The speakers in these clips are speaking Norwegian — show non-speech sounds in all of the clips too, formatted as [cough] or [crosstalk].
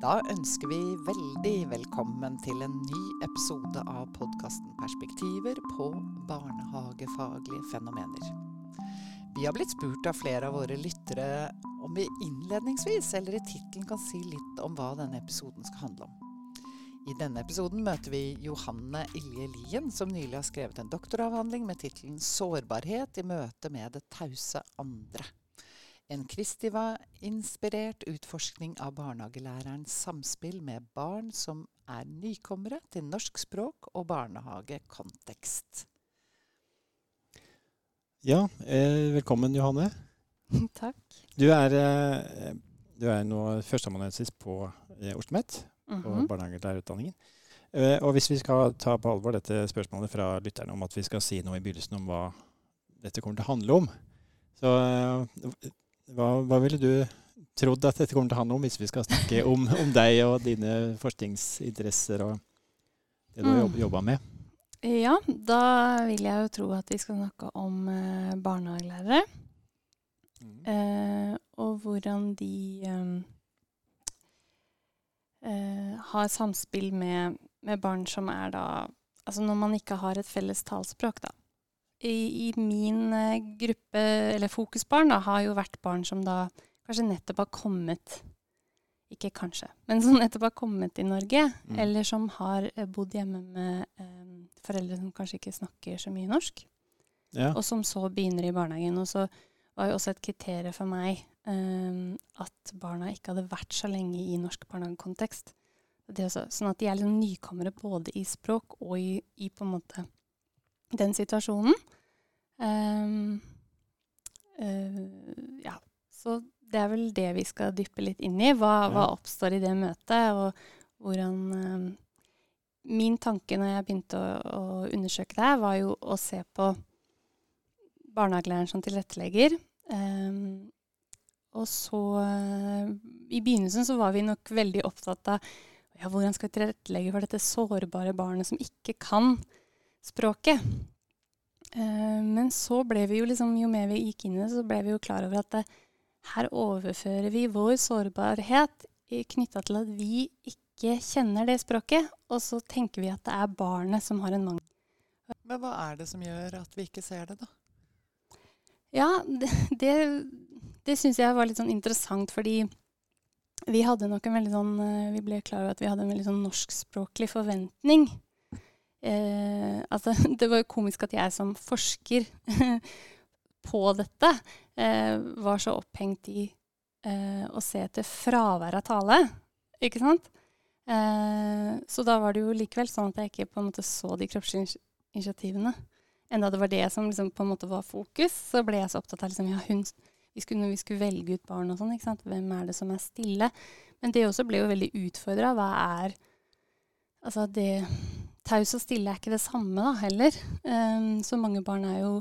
Da ønsker vi veldig velkommen til en ny episode av podkasten Perspektiver på barnehagefaglige fenomener. Vi har blitt spurt av flere av våre lyttere om vi innledningsvis eller i tittelen kan si litt om hva denne episoden skal handle om. I denne episoden møter vi Johanne Ilje Lien, som nylig har skrevet en doktoravhandling med tittelen 'Sårbarhet i møte med det tause andre'. En Kristiva-inspirert utforskning av barnehagelærerens samspill med barn som er nykommere til norsk språk og barnehagekontekst. Ja, eh, velkommen Johanne. [laughs] Takk. Du er, eh, du er nå førsteamanuensis på eh, OsloMet, Mm på -hmm. barnehagelærerutdanningen. Eh, og hvis vi skal ta på alvor dette spørsmålet fra lytterne om at vi skal si noe i begynnelsen om hva dette kommer til å handle om, så eh, hva, hva ville du trodd at dette kommer til å handle om hvis vi skal snakke [laughs] om, om deg og dine forskningsinteresser og det du har Mm. jobba med? Ja, da vil jeg jo tro at vi skal snakke om eh, barnehagelærere. Eh, og hvordan de eh, eh, har samspill med, med barn som er da Altså når man ikke har et felles talspråk, da. I, i min eh, gruppe, eller fokusbarn, da, har jo vært barn som da kanskje nettopp har kommet Ikke kanskje, men som [laughs] nettopp har kommet til Norge. Mm. Eller som har eh, bodd hjemme med eh, foreldre som kanskje ikke snakker så mye norsk Ja. og som så begynner i barnehagen. Og så var jo også et kriterium for meg um, at barna ikke hadde vært så lenge i norsk barnehagekontekst. Sånn at de er liksom nykommere både i språk og i, i på en måte den situasjonen. Um, uh, ja, så det er vel det vi skal dyppe litt inn i. Hva, hva oppstår i det møtet, og hvordan um, Min tanke når jeg begynte å, å undersøke det, her, var jo å se på barnehagelæreren som tilrettelegger. Um, og så uh, I begynnelsen så var vi nok veldig opptatt av ja, hvordan skal vi tilrettelegge for dette sårbare barnet som ikke kan språket. Uh, men så ble vi jo liksom, jo mer vi gikk inn i det, så ble vi jo klar over at det, her overfører vi vår sårbarhet knytta til at vi ikke kjenner det språket, og så tenker vi at det er barnet som har en mangel. Men hva er det som gjør at vi ikke ser det, da? Ja, det, det, det syns jeg var litt sånn interessant, fordi vi hadde nok en veldig sånn eh, Vi ble klar over at vi hadde en veldig sånn norskspråklig forventning. Eh, altså, [laughs] det var jo komisk at jeg som forsker [laughs] på dette eh, var så opphengt i eh, å se etter fravær av tale. Ikke sant? Eh, så da var det jo likevel sånn at jeg ikke på en måte så de kroppsinitiativene. initi- initiativene. Enda det var det som liksom på en måte var fokus, så ble jeg så opptatt av liksom, ja, hun, vi skulle, når vi skulle velge ut barn og sånn, ikke sant? hvem er det som er stille? Men det også ble jo veldig utfordra. Hva er Altså det Taus og stille er ikke det samme da, heller. Um, så mange barn er jo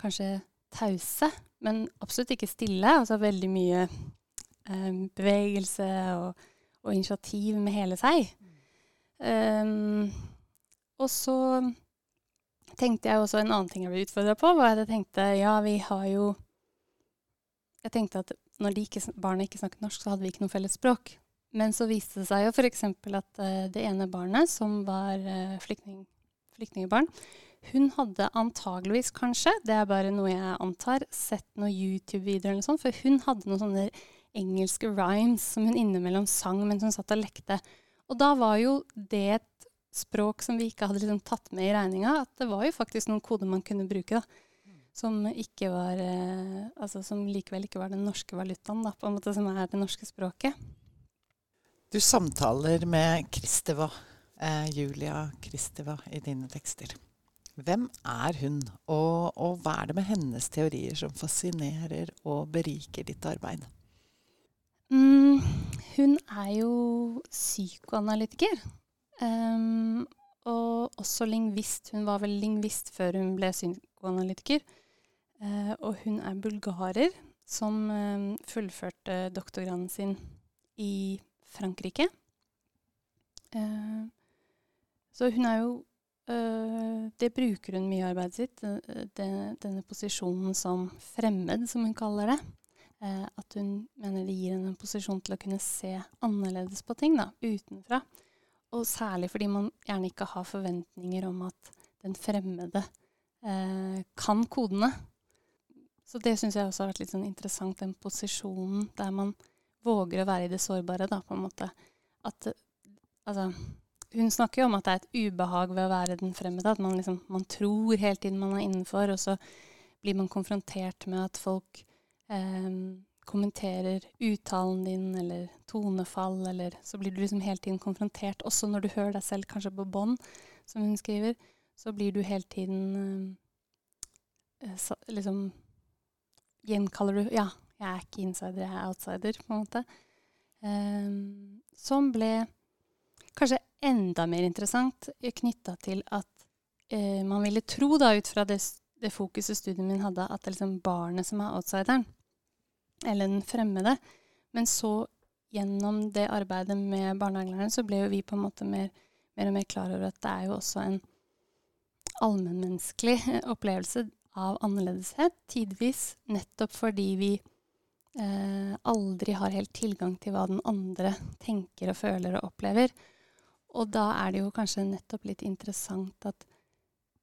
kanskje tause, men absolutt ikke stille. Altså veldig mye um, bevegelse og, og initiativ med hele seg. Um, og så tenkte jeg også en annen ting jeg ble utfordra på, var at jeg tenkte ja, vi har jo Jeg tenkte at når ikke, barna ikke snakket norsk, så hadde vi ikke noe felles språk. Men så viste det seg jo f.eks. at uh, det ene barnet, som var uh, flyktning, flyktningbarn, hun hadde antageligvis kanskje, det er bare noe jeg antar, sett noen YouTube-videoer eller noe sånt, for hun hadde noen sånne engelske rhymes som hun innimellom sang mens hun satt og lekte. Og da var jo det et språk som vi ikke hadde liksom tatt med i regninga, at det var jo faktisk noen koder man kunne bruke, da. Som, ikke var, eh, altså, som likevel ikke var den norske valutaen, da, på en måte, som er det norske språket. Du samtaler med Kristeva, eh, Julia Kristeva, i dine tekster. Hvem er hun, og, og hva er det med hennes teorier som fascinerer og beriker ditt arbeid? Mm, hun er jo psykoanalytiker. Um, og også lingvist. Hun var vel lingvist før hun ble psykoanalytiker. Uh, og hun er bulgarer som um, fullførte doktorgraden sin i Frankrike. Uh, så hun er jo uh, Det bruker hun mye i arbeidet sitt. Det, denne posisjonen som fremmed, som hun kaller det. eh, at hun mener det gir henne en posisjon til å kunne se annerledes på ting da, utenfra. Og særlig fordi man gjerne ikke har forventninger om at den fremmede eh, kan kodene. Så det syns jeg også har vært litt sånn interessant, den posisjonen der man våger å være i det sårbare, da, på en måte. At altså hun snakker jo om at det er et ubehag ved å være den fremmede. At man, liksom, man tror hele tiden man er innenfor, og så blir man konfrontert med at folk eh, kommenterer uttalen din eller tonefall, eller så blir du liksom hele tiden konfrontert. Også når du hører deg selv kanskje på bånd, som hun skriver, så blir du hele tiden eh, liksom Gjenkaller du Ja, jeg er ikke insider, jeg er outsider, på en måte. Um, som ble kanskje enda mer interessant knytta til at uh, man ville tro, da, ut fra det, det fokuset studien min hadde, at det er liksom barnet som er outsideren. Eller den fremmede. Men så, gjennom det arbeidet med barnehagelæreren, så ble jo vi på en måte mer, mer og mer klar over at det er jo også en allmennmenneskelig opplevelse av annerledeshet, tidvis nettopp fordi vi eh, aldri har helt tilgang til hva den andre tenker og føler og opplever. Og da er det jo kanskje nettopp litt interessant at,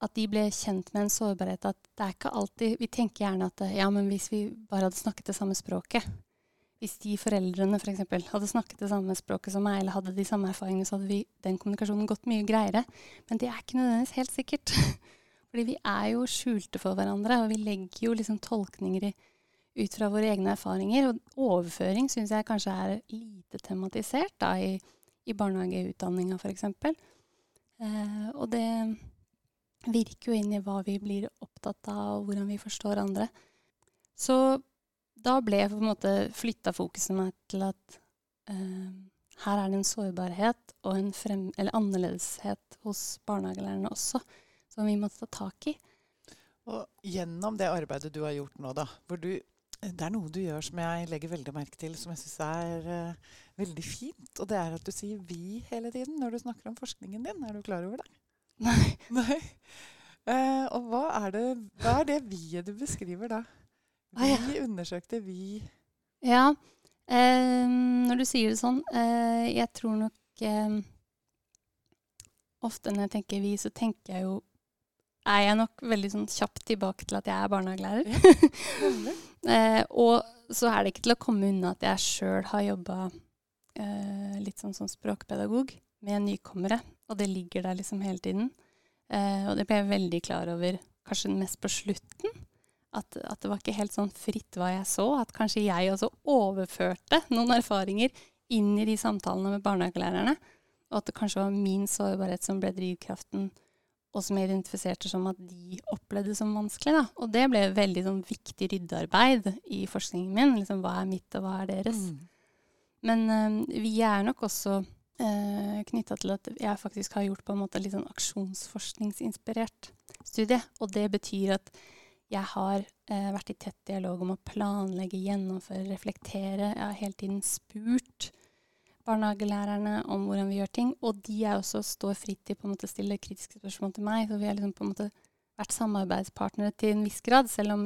at de ble kjent med en sårbarhet. At det er ikke alltid Vi tenker gjerne at ja, men hvis vi bare hadde snakket det samme språket Hvis de foreldrene f.eks. For hadde snakket det samme språket som meg, eller hadde de samme erfaringene, så hadde vi, den kommunikasjonen gått mye greiere. Men det er ikke nødvendigvis helt sikkert. [laughs] Fordi vi er jo skjulte for hverandre, og vi legger jo liksom tolkninger i, ut fra våre egne erfaringer. Og overføring syns jeg kanskje er lite tematisert da, i, i barnehageutdanninga f.eks. Eh, og det virker jo inn i hva vi blir opptatt av, og hvordan vi forstår andre. Så da ble jeg på en måte flytta fokuset meg til at eh, her er det en sårbarhet og en frem, annerledeshet hos barnehagelærerne også som vi måtte ta tak i. Og gjennom det arbeidet du har gjort nå, da, hvor du det er noe du gjør som jeg legger veldig merke til, som jeg syns er uh, veldig fint. Og det er at du sier 'vi' hele tiden når du snakker om forskningen din. Er du klar over det? Nei. [laughs] Nei. Uh, og hva er, det, hva er det vi-et du beskriver da? Vi ah, ja. undersøkte vi Ja. Uh, når du sier det sånn Jeg tror nok Ofte når jeg tenker vi, så tenker jeg jo er jeg nok veldig sånn kjapt tilbake til at jeg er barnehagelærer. [laughs] Eh, og så er det ikke til å komme unna at jeg sjøl har jobba eh, litt sånn som språkpedagog med nykommere, og det ligger der liksom hele tiden. Eh, og det ble jeg veldig klar over kanskje mest på slutten. At, at, det var ikke helt sånn fritt hva jeg så. At kanskje jeg også overførte noen erfaringer inn i de samtalene med barnehagelærerne. Og at det kanskje var min sårbarhet som ble drivkraften og som jeg identifiserte som at de opplevde det som vanskelig. Da. Og det ble veldig sånn, viktig ryddearbeid i forskningen min. Liksom, hva er mitt, og hva er deres? Mm. Men uh, vi er nok også uh, eh, knytta til at jeg faktisk har gjort på en måte litt sånn aksjonsforskningsinspirert studie. Og det betyr at jeg har uh, vært i tett dialog om å planlegge, gjennomføre, reflektere. Jeg har hele tiden spurt barnehagelærerne om hvordan vi gjør ting. Og de er også står fritt til å stille kritiske spørsmål til meg. Så vi har liksom på en måte vært samarbeidspartnere til en viss grad, selv om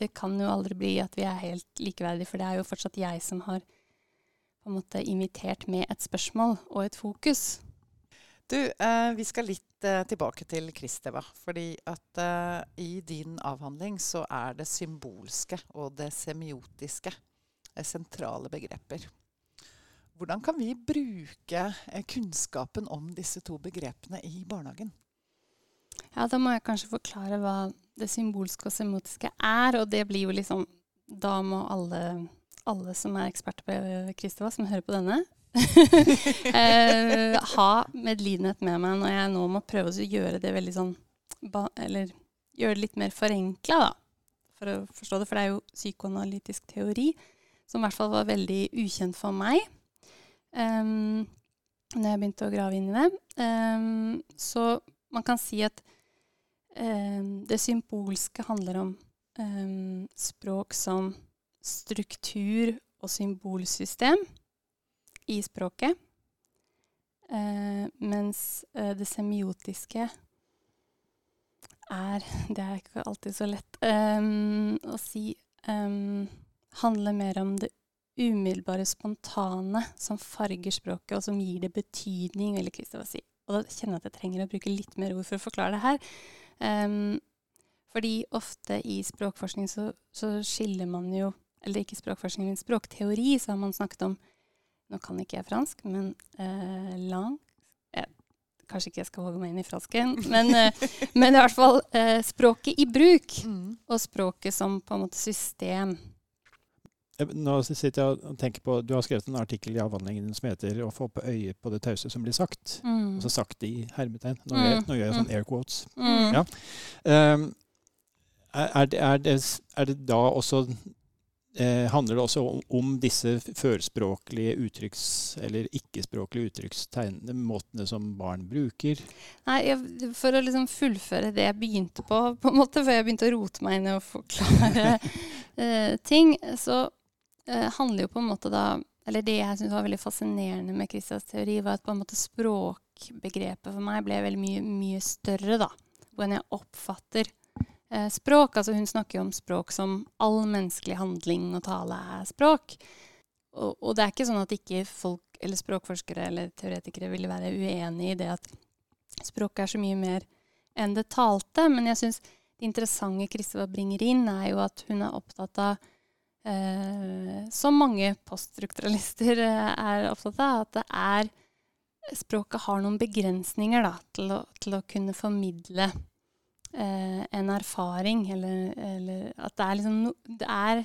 det kan jo aldri bli at vi er helt likeverdige, for det er jo fortsatt jeg som har på en måte invitert med et spørsmål og et fokus. Du, eh, vi skal litt eh, tilbake til Kristeva. Fordi at eh, i din avhandling så er det symbolske og det semiotiske eh, sentrale begreper. Hvordan kan vi bruke eh, kunnskapen om disse to begrepene i barnehagen? Ja, Da må jeg kanskje forklare hva det symbolske og semiotiske er. Og det blir jo liksom Da må alle, alle som er eksperter på Kristeva, som hører på denne, [laughs] eh, ha medlidenhet med meg når jeg nå må prøve å gjøre det veldig sånn Eller gjøre det litt mer forenkla, da. For å forstå det. For det er jo psykoanalytisk teori som i hvert fall var veldig ukjent for meg um, når jeg begynte å grave inn i det. Um, så man kan si at um, det symbolske handler om språk som struktur og symbolsystem i språket. Uh, mens uh, det semiotiske er Det er ikke alltid så lett um, å si. Um, handler mer om det umiddelbare, spontane som farger språket, og som gir det betydning, vil Kristoff si. Og da kjenner jeg at jeg trenger å bruke litt mer ord for å forklare det her. Um, fordi ofte i språkforskning så, så, skiller man jo Eller ikke språkforskning, men språkteori, så har man snakket om Nå kan ikke jeg fransk, men uh, lang eh, Kanskje ikke jeg skal våge meg inn i fransken, men, uh, [laughs] men i hvert fall uh, språket i bruk. Mm. Og språket som på en måte system. Nå sitter jeg og tenker på, Du har skrevet en artikkel i avhandlingen som heter 'Å få på øye på det tause som blir sagt'. Mm. Altså sagt i hermetegn. Nå, mm. nå gjør jeg sånn mm. air quotes. Mm. Ja. Um, er, det, er, det, er, det, da også eh, Handler det også om, om disse førspråklige uttrykks- eller ikke-språklige uttrykkstegnene, måtene som barn bruker? Nei, jeg, For å liksom fullføre det jeg begynte på, på en måte, før jeg begynte å rote meg inn i å forklare [laughs] eh, ting, så handler jo på en måte da Eller det jeg syns var veldig fascinerende med Kristians teori, var at på en måte språkbegrepet for meg ble veldig mye, mye større, da. Hvordan jeg oppfatter eh, språk. Altså hun snakker jo om språk som all menneskelig handling og tale er språk. Og, og, det er ikke sånn at ikke folk eller språkforskere eller teoretikere ville være uenig i det at språk er så mye mer enn det talte. Men jeg syns det interessante Kristeva bringer inn, er jo at hun er opptatt av eh, Som mange poststrukturalister eh, er opptatt av, at det er Språket har noen begrensninger da, til, å, til å kunne formidle eh, en erfaring, eller, eller, at det er liksom no, Det er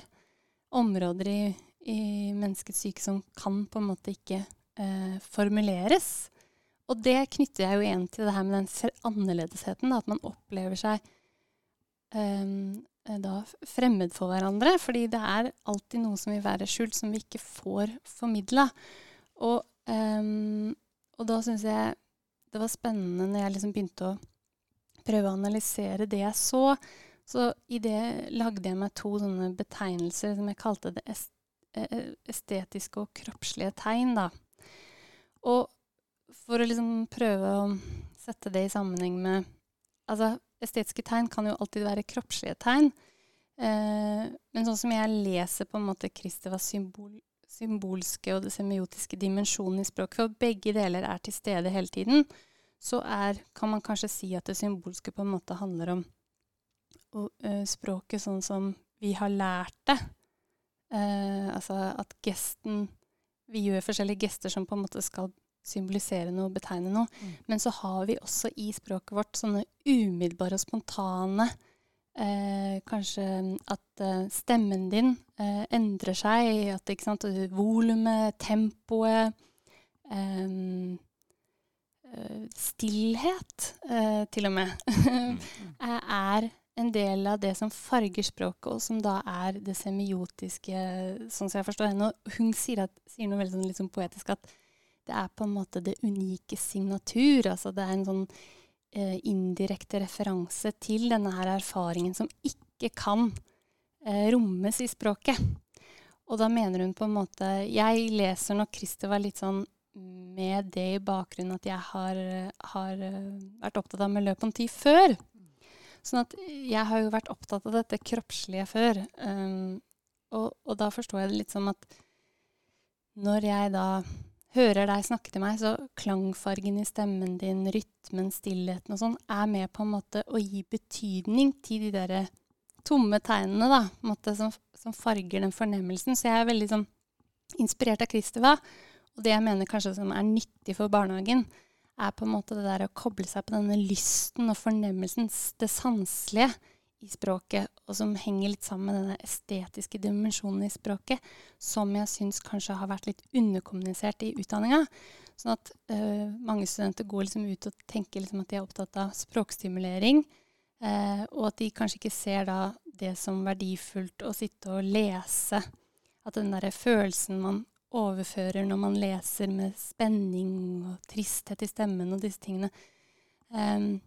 områder i, i, menneskets syke som kan på en måte ikke eh, formuleres. Og det knytter jeg jo igjen til det her med den annerledesheten. Da, at man opplever seg um, da fremmed for hverandre. Fordi det er alltid noe som vil være skjult, som vi ikke får formidla. Og, um, og da syns jeg det var spennende når jeg liksom begynte å prøve å analysere det jeg så. Så i det lagde jeg meg to sånne betegnelser som jeg kalte det eh, estetiske og kroppslige tegn. da. Og for å liksom prøve å sette det i sammenheng med Altså, estetiske tegn kan jo alltid være kroppslige tegn. Eh, men sånn som jeg leser på en måte Kristevas symbol, symbolske og det semiotiske dimensjonen i språket, for begge deler er til stede hele tiden, så er, kan man kanskje si at det symbolske på en måte handler om og, uh, språket sånn som vi har lært det. Uh, altså at gesten Vi gjør forskjellige gester som på en måte skal symbolisere noe, betegne noe. Mm. Men så har vi også i språket vårt sånne umiddelbare og spontane eh, Kanskje at stemmen din endrer seg. At ikke sant, volumet, tempoet um, Eh, stillhet, uh, til og med, mm. [laughs] er en del av det som farger språket, og som da er det semiotiske, sånn som jeg forstår henne. Hun sier, at, sier noe veldig sånn, liksom poetisk at det er på en måte det unike signatur. Altså det er en sånn eh, indirekte referanse til denne her erfaringen som ikke kan eh, rommes i språket. Og da mener hun på en måte Jeg leser nok Christer litt sånn med det i bakgrunnen at jeg har, har eh, vært opptatt av miljøponti før. Sånn at jeg har jo vært opptatt av dette kroppslige før. Um, og, og, da forstår jeg det litt som at når jeg da hører deg snakke til meg, så klangfargen i stemmen din, rytmen, stillheten og sånn, er med på en måte å gi betydning til de der tomme tegnene, da, måte, som, som, farger den fornemmelsen. Så jeg er veldig sånn inspirert av Kristeva. og det jeg mener kanskje som er nyttig for barnehagen, er på en måte det der å koble seg på denne lysten og fornemmelsen, det sanselige i språket, og som henger litt sammen med denne estetiske dimensjonen i språket, som jeg syns kanskje har vært litt underkommunisert i utdanninga. Sånn at uh, mange studenter går liksom ut og tenker liksom at de er opptatt av språkstimulering, uh, og at de kanskje ikke ser da det som verdifullt å sitte og lese. At den derre følelsen man overfører når man leser med spenning og tristhet i stemmen og disse tingene. Um,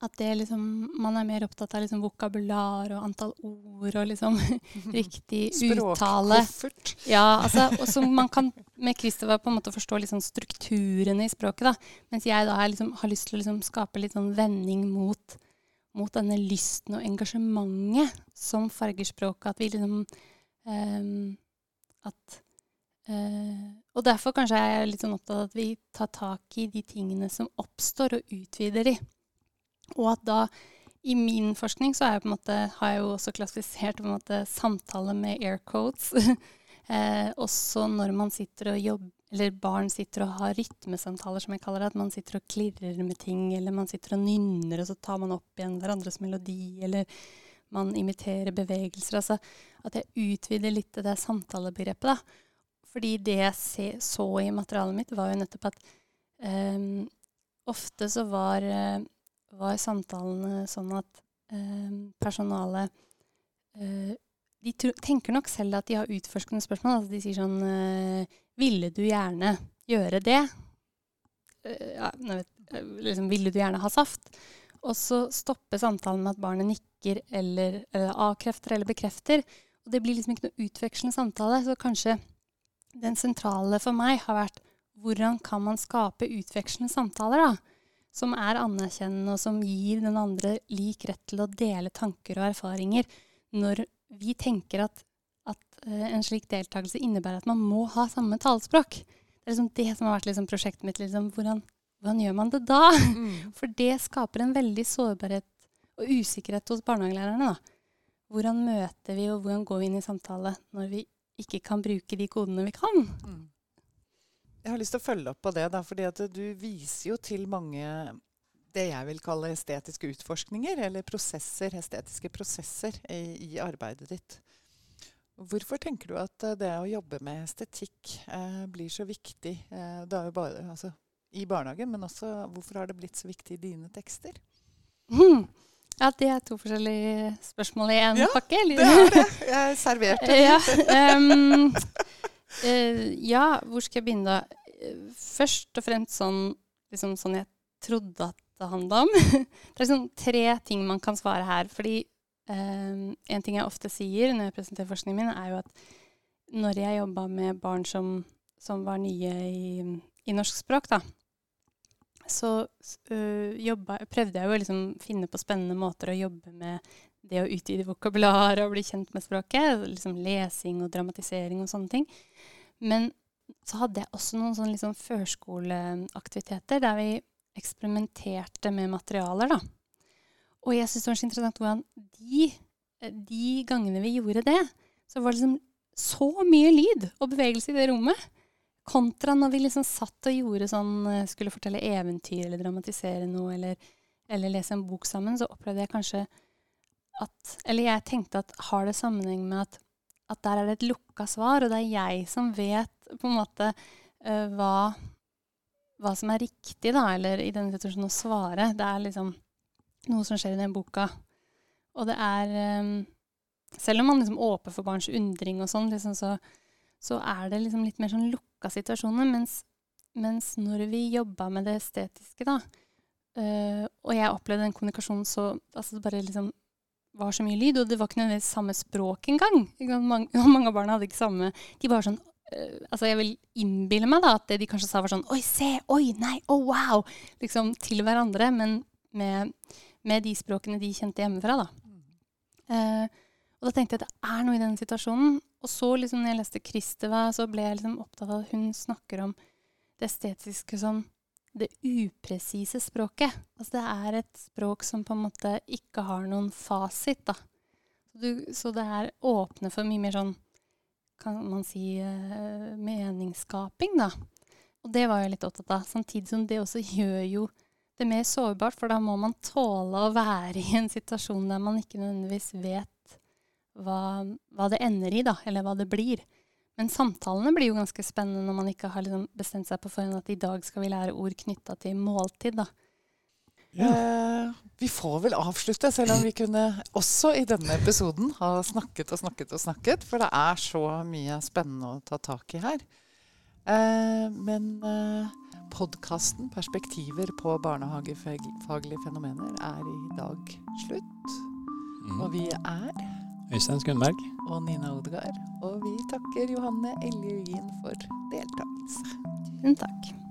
at det liksom, man er mer opptatt av liksom vokabular og antall ord og liksom [laughs] riktig uttale. Språkkoffert. Ja, altså, og som man kan med Christopher på en måte forstå liksom strukturene i språket. da, Mens jeg da liksom, har lyst til å liksom skape litt sånn vending mot, mot, denne lysten og engasjementet som farger språket. At vi liksom Um, at uh, Og derfor kanskje er jeg litt sånn opptatt av at vi tar tak i de tingene som oppstår, og utvider de. Og at da i min forskning så jeg måte, har jeg jo også klassifisert måte samtale med air codes. [laughs] eh, også når man sitter og jobber, eller barn sitter og har rytmesamtaler, som jeg kaller det. At man sitter og klirrer med ting, eller man sitter og nynner, og så tar man opp igjen hverandres melodi, eller man imiterer bevegelser. Altså at jeg utvider litt det samtalebegrepet, da. Fordi det jeg så i materialet mitt, var jo nettopp at eh, ofte så var, uh, var, samtalene sånn at eh, personalet eh, De tenker nok selv at de har utforskende spørsmål. Altså de sier sånn eh, Ville du gjerne gjøre det? ja, vet, liksom, ville du gjerne ha saft? Og så stopper samtalen med at barnet nikker eller, eller avkrefter eller bekrefter. Og det blir liksom ikke noe utvekslende samtale. Så kanskje den sentrale for meg har vært hvordan kan man skape utvekslende samtaler, da? Som er anerkjennende, og som gir den andre lik rett til å dele tanker og erfaringer. Når vi tenker at, at uh, en slik deltakelse innebærer at man må ha samme talespråk. Det er liksom det som har vært liksom prosjektet mitt. Liksom, hvordan, hvordan, gjør man det da? Mm. [laughs] For det skaper en veldig sårbarhet og usikkerhet hos barnehagelærerne. da. Hvordan møter vi, og hvordan går vi inn i samtale når vi ikke kan bruke de kodene vi kan. Mm. Jeg har lyst til å følge opp på det, da, fordi at du viser jo til mange det jeg vil kalle estetiske utforskninger, eller prosesser, estetiske prosesser i, i arbeidet ditt. Hvorfor tenker du at eh, det å jobbe med estetikk eh, blir så viktig eh, bare, altså, i barnehagen, men også hvorfor har det blitt så viktig i dine tekster? Mm. Ja, det er to forskjellige spørsmål i én ja, pakke. Eller? Det er det. Jeg [laughs] serverte ja, um, uh, ja, hvor skal jeg begynne da? Først og fremst sånn, liksom sånn jeg trodde at det handla om. [laughs] det er liksom tre ting man kan svare her. Fordi um, en ting jeg ofte sier når jeg presenterer forskningen min, er jo at når jeg jobba med barn som, som var nye i, i norsk språk, da, så uh, jobba, prøvde jeg jo å liksom finne på spennende måter å jobbe med det å utvide vokabularet og bli kjent med språket. Liksom lesing og dramatisering og sånne ting. Men så hadde jeg også noen sånne liksom førskoleaktiviteter der vi eksperimenterte med materialer, da. Og jeg syns det var så interessant hvordan de, de gangene vi gjorde det, så var det liksom så mye lyd og bevegelse i det rommet. Kontra når vi liksom satt og gjorde sånn, eh, skulle fortelle eventyr eller dramatisere noe eller, eller lese en bok sammen, så opplevde jeg kanskje at Eller jeg tenkte at har det sammenheng med at, at der er det et lukka svar, og det er jeg som vet på en måte uh, hva, hva som er riktig, da, eller i denne situasjonen å svare. Det er liksom noe som skjer i den boka. Og det er um, Selv om man liksom åper for barns undring og sånn, liksom, så, så er det liksom litt mer sånn lukka situasjoner. Mens, mens når vi jobba med det estetiske, da, Uh, og jeg opplevde den kommunikasjonen så altså bare liksom var så mye lyd, og det var ikke nødvendigvis samme språk engang. Mange, [laughs] mange av barna hadde ikke samme De var sånn øh, altså Jeg vil innbille meg da at det de kanskje sa, var sånn Oi, se! Oi, nei! Oh, wow! Liksom til hverandre, men med, med, de språkene de kjente hjemmefra, da. Mm. Uh, og da tenkte jeg at det er noe i den situasjonen. Og så, liksom, når jeg leste Kristeva, så ble jeg liksom opptatt av at hun snakker om det estetiske som det upresise språket. Altså det er et språk som på en måte ikke har noen fasit, da. Så, du, så det er åpne for mye mer sånn, kan man si, uh, meningsskaping, da. Og det var jeg litt opptatt av. Samtidig som det også gjør jo det mer sårbart, for da må man tåle å være i en situasjon der man ikke nødvendigvis vet hva, hva, det ender i, da, eller hva det blir. Men samtalene blir jo ganske spennende når man ikke har liksom bestemt seg på forhånd at i dag skal vi lære ord knytta til måltid. da. Ja. Eh, vi får vel avslutte, selv om vi kunne også i denne episoden ha snakket og snakket og snakket. For det er så mye spennende å ta tak i her. Eh, men eh, podkasten 'Perspektiver på barnehagefaglige fenomener' er i dag slutt. Mm. Og vi er Øystein Skundberg. Og Nina Odegaard. Og vi takker Johanne Elje Wien for deltakelse. Tusen takk.